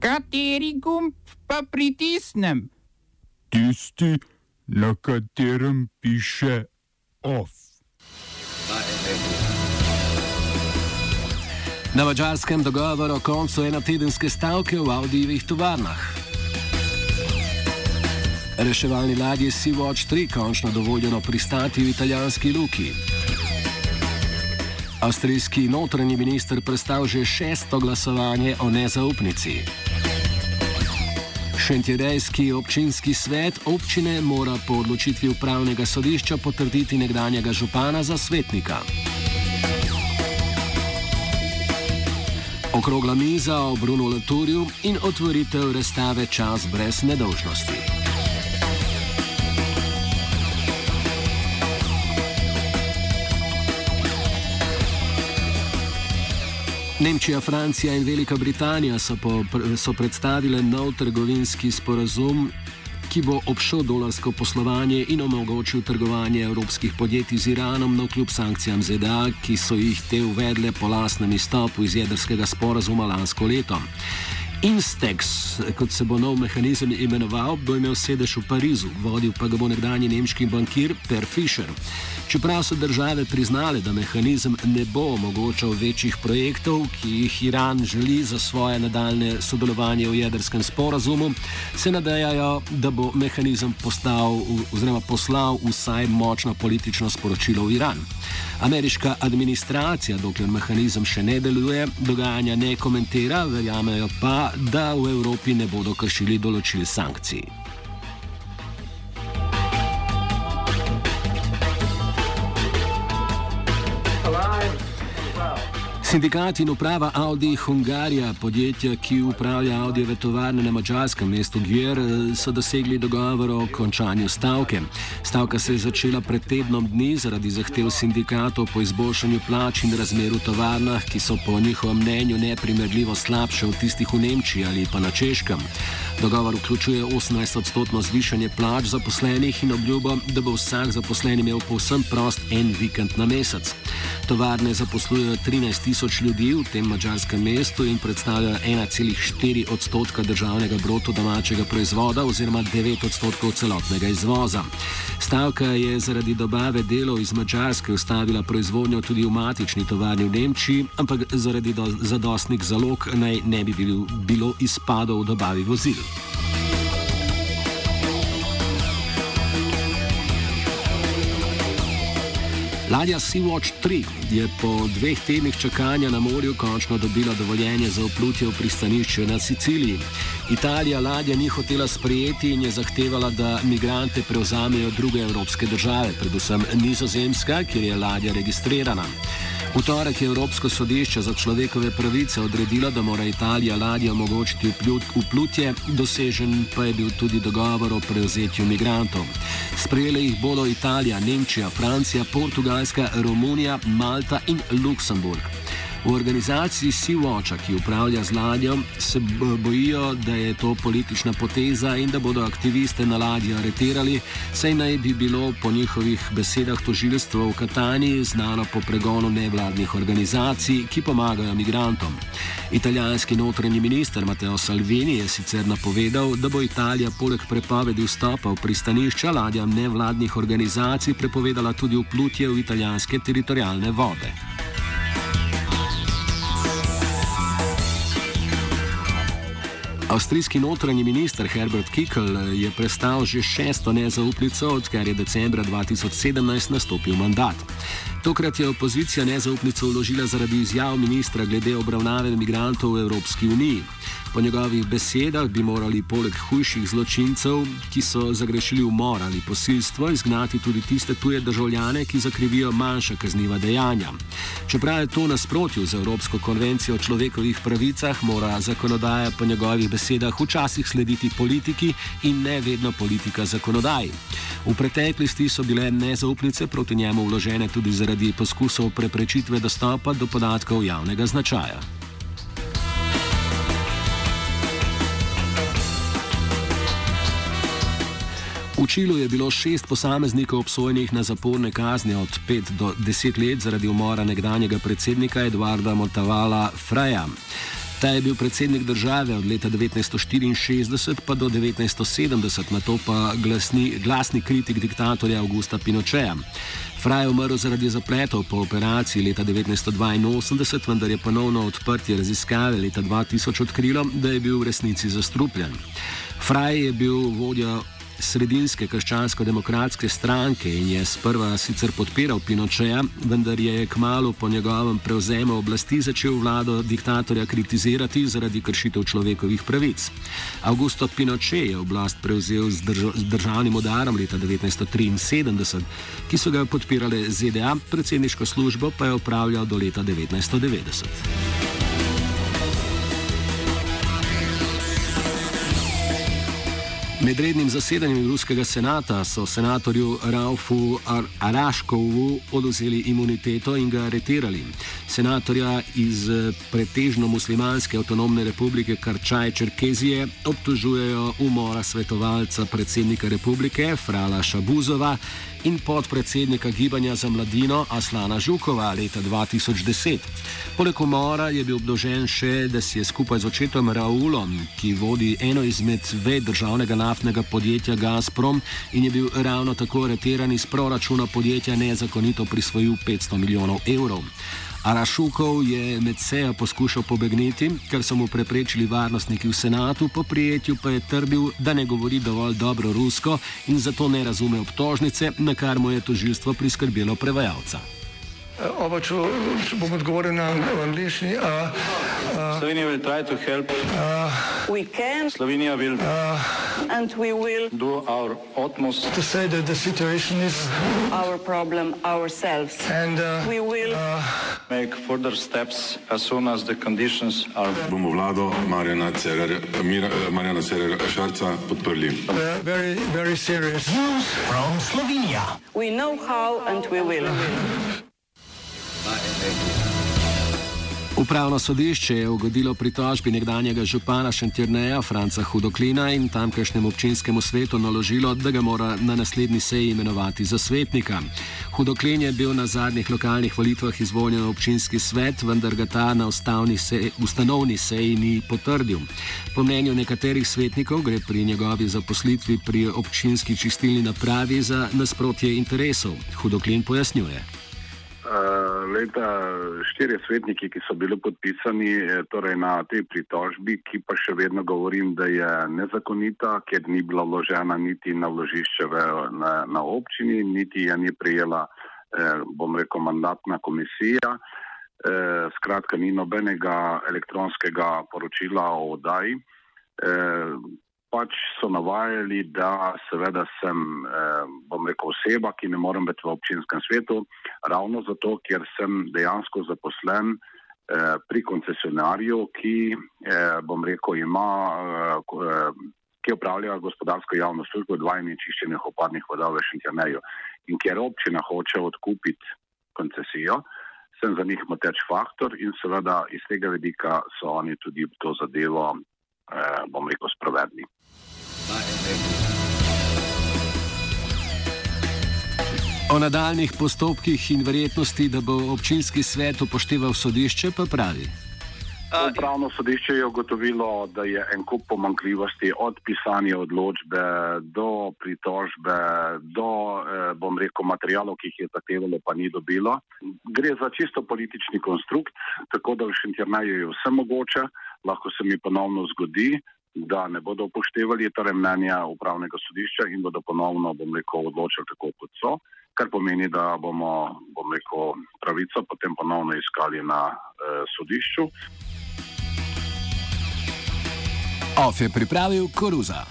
Kateri gumb pa pritisnem? Tisti, na katerem piše OF. Na mačarskem dogovoru o koncu enotedenske stavke v Audijevih tovarnah. Reševalni ladji Sea-Watch 3 končno dovoljeno pristati v italijanski luki. Avstrijski notranji minister prestal že šesto glasovanje o nezaupnici. Šentjerejski občinski svet občine mora po odločitvi upravnega sodišča potrditi nekdanjega župana za svetnika. Okrogla miza o Bruno Laturju in otvoritev razstave Čas brez nedolžnosti. Nemčija, Francija in Velika Britanija so, po, so predstavile nov trgovinski sporazum, ki bo obšel dolarsko poslovanje in omogočil trgovanje evropskih podjetij z Iranom, no kljub sankcijam ZDA, ki so jih te uvedle po lastnem izstopu iz jedrskega sporazuma lansko leto. Instex, kot se bo nov mehanizem imenoval, bo imel sedež v Parizu, vodil pa ga bo nekdanji nemški bankir Per Fischer. Čeprav so države priznale, da mehanizem ne bo omogočal večjih projektov, ki jih Iran želi za svoje nadaljne sodelovanje v jedrskem sporazumu, se nadejajo, da bo mehanizem postal, poslal vsaj močno politično sporočilo v Iran. Ameriška administracija, dokler mehanizem še ne deluje, dogajanja ne komentira, verjamejo pa, da v Evropi ne bodo kršili določil sankcij. Sindikat in uprava Audi Hungarija, podjetja, ki upravlja Audijeve tovarne na mačarskem mestu Gjer, so dosegli dogovor o končanju stavke. Stavka se je začela pred tednom dni zaradi zahtev sindikatov po izboljšanju plač in razmer v tovarnah, ki so po njihovem mnenju neprimerljivo slabše od tistih v Nemčiji ali pa na Češkem. Dogovor vključuje 18-odstotno zvišanje plač zaposlenih in obljubo, da bo vsak zaposlen imel povsem prost en vikend na mesec. Tovarne zaposlujejo 13 tisoč ljudi v tem mačarskem mestu in predstavljajo 1,4 odstotka državnega broto domačega proizvoda oziroma 9 odstotkov celotnega izvoza. Stavka je zaradi dobave delov iz Mačarske ustavila proizvodnjo tudi v matični tovarni v Nemčiji, ampak zaradi zadostnih zalog naj ne bi bilo izpadov v dobavi vozil. Ladja Sea-Watch 3 je po dveh tednih čakanja na morju končno dobila dovoljenje za vplutje v pristanišče na Siciliji. Italija ladja ni hotela sprejeti in je zahtevala, da migrante prevzamejo druge evropske države, predvsem Nizozemska, kjer je ladja registrirana. V torek je Evropsko sodišče za človekove pravice odredilo, da mora Italija ladjo omogočiti vplutje, dosežen pa je bil tudi dogovor o prevzetju migrantov. Sprejeli jih bodo Italija, Nemčija, Francija, Portugalska, Romunija, Malta in Luksemburg. V organizaciji Sea-Watcha, ki upravlja z ladjo, se bojijo, da je to politična poteza in da bodo aktiviste na ladji areterali, saj naj bi bilo po njihovih besedah tožilstvo v Kataniji znano po pregonu nevladnih organizacij, ki pomagajo migrantom. Italijanski notranji minister Matteo Salvini je sicer napovedal, da bo Italija poleg prepovedi vstopa v pristanišča ladjam nevladnih organizacij prepovedala tudi vplutje v italijanske teritorijalne vode. Avstrijski notranji minister Herbert Kickel je prestal že šesto nezaupnico, odkar je decembra 2017 nastopil mandat. Tokrat je opozicija nezaupnico vložila zaradi izjav ministra glede obravnave imigrantov v Evropski uniji. Po njegovih besedah bi morali poleg hujših zločincev, ki so zagrešili umor ali posilstvo, izgnati tudi tiste tuje državljane, ki zakrivijo manjša kazniva dejanja. Čeprav je to nasprotju z Evropsko konvencijo o človekovih pravicah, mora zakonodaja po njegovih besedah včasih slediti politiki in ne vedno politika zakonodaji. V preteklosti so bile nezaupnice proti njemu vložene tudi zaradi poskusov preprečitve dostopa do podatkov javnega značaja. V Čilu je bilo šest posameznikov obsojenih na zaporne kazni od 5 do 10 let zaradi umora nekdanjega predsednika Eduarda Montavala Freja. Ta je bil predsednik države od leta 1964 pa do 1970, na to pa glasni, glasni kritik diktatorja Augusta Pinocheja. Fraj je umrl zaradi zapletov po operaciji leta 1982, vendar je ponovno odprtje raziskave leta 2000 odkrilo, da je bil v resnici zastrupljen. Fraj je bil vodja sredinske krščansko-demokratske stranke in je sprva sicer podpiral Pinočeja, vendar je kmalo po njegovem prevzemu oblasti začel vlado diktatorja kritizirati zaradi kršitev človekovih pravic. Augusto Pinoče je oblast prevzel z, drž z državnim udarom leta 1973, ki so ga podpirale ZDA, predsedniško službo pa je upravljal do leta 1990. Med rednim zasedanjem Ruskega senata so senatorju Raufu Ar Araškovu oduzeli imuniteto in ga aretirali. Senatorja iz eh, pretežno muslimanske avtonomne republike Karčaj Čerkezije obtožujejo umora svetovalca predsednika republike Frala Šabuzova in podpredsednika Gibanja za mladino Aslana Žukova leta 2010. Poleg umora je bil obdožen še, da si je skupaj z očetom Raulom, ki vodi eno izmed ved državnega naftnega podjetja Gazprom in je bil ravno tako areteran iz proračuna podjetja nezakonito prisvojil 500 milijonov evrov. Arašukov je med sejo poskušal pobegniti, ker so mu preprečili varnostniki v senatu, po prijetju pa je trdil, da ne govori dovolj dobro rusko in zato ne razume obtožnice, na kar mu je tožilstvo priskrbelo prevajalca. Oba, če, če bom odgovoril na angliški. Slovenija bo poskušala pomagati. Slovenija bo naredila svoj utmost, da bo rekla, da je situacija naš problem, sami. In mi bomo naredili nadaljnje korake, as soon as the conditions are. Bomo vlado Marjana Cererera Šarca podprli. Very, very serious. News from Slovenia. We know how and we will. Upravno sodišče je ugodilo pritožbi nekdanjega župana Šentjerneja Franca Hudoklina in tamkajšnjemu občinskemu svetu naložilo, da ga mora na naslednji seji imenovati za svetnika. Hudoklin je bil na zadnjih lokalnih volitvah izvoljen v občinski svet, vendar ga ta na sej, ustanovni seji ni potrdil. Po mnenju nekaterih svetnikov gre pri njegovi zaposlitvi pri občinski čistilni napravi za nasprotje interesov. Hudoklin pojasnjuje. Leta štiri svetniki, ki so bili podpisani eh, torej na tej pritožbi, ki pa še vedno govorim, da je nezakonita, ker ni bila vložena niti na vložišče v, na, na občini, niti je ni prijela, eh, bom rekel, mandatna komisija. Eh, skratka, ni nobenega elektronskega poročila o oddaji. Eh, pač so navajali, da seveda sem, eh, bom rekel, oseba, ki ne morem biti v občinskem svetu, ravno zato, ker sem dejansko zaposlen eh, pri koncesionarju, ki, eh, bom rekel, ima, ki upravlja gospodarsko javno službo odvajanja čiščenja opadnih voda v Šentjaneju. In ker občina hoče odkupiti koncesijo, sem za njih moteč faktor in seveda iz tega vedika so oni tudi to zadevo eh, bom rekel, sprovedli. O nadaljnih postopkih in verjetnosti, da bo občinski svet upošteval sodišče, pa pravi. Upravno sodišče je ugotovilo, da je en kup pomankljivosti od pisanja odločbe do pritožbe, do, eh, bom rekel, materijalov, ki jih je zahtevalo, pa ni dobilo. Gre za čisto politični konstrukt, tako da v Šentjernaju je vse mogoče lahko se mi ponovno zgodi, da ne bodo upoštevali torej mnenja upravnega sodišča in bodo ponovno, bom rekel, odločili tako, kot so, kar pomeni, da bomo, bom rekel, pravico potem ponovno iskali na eh, sodišču. OF je pripravil koruza.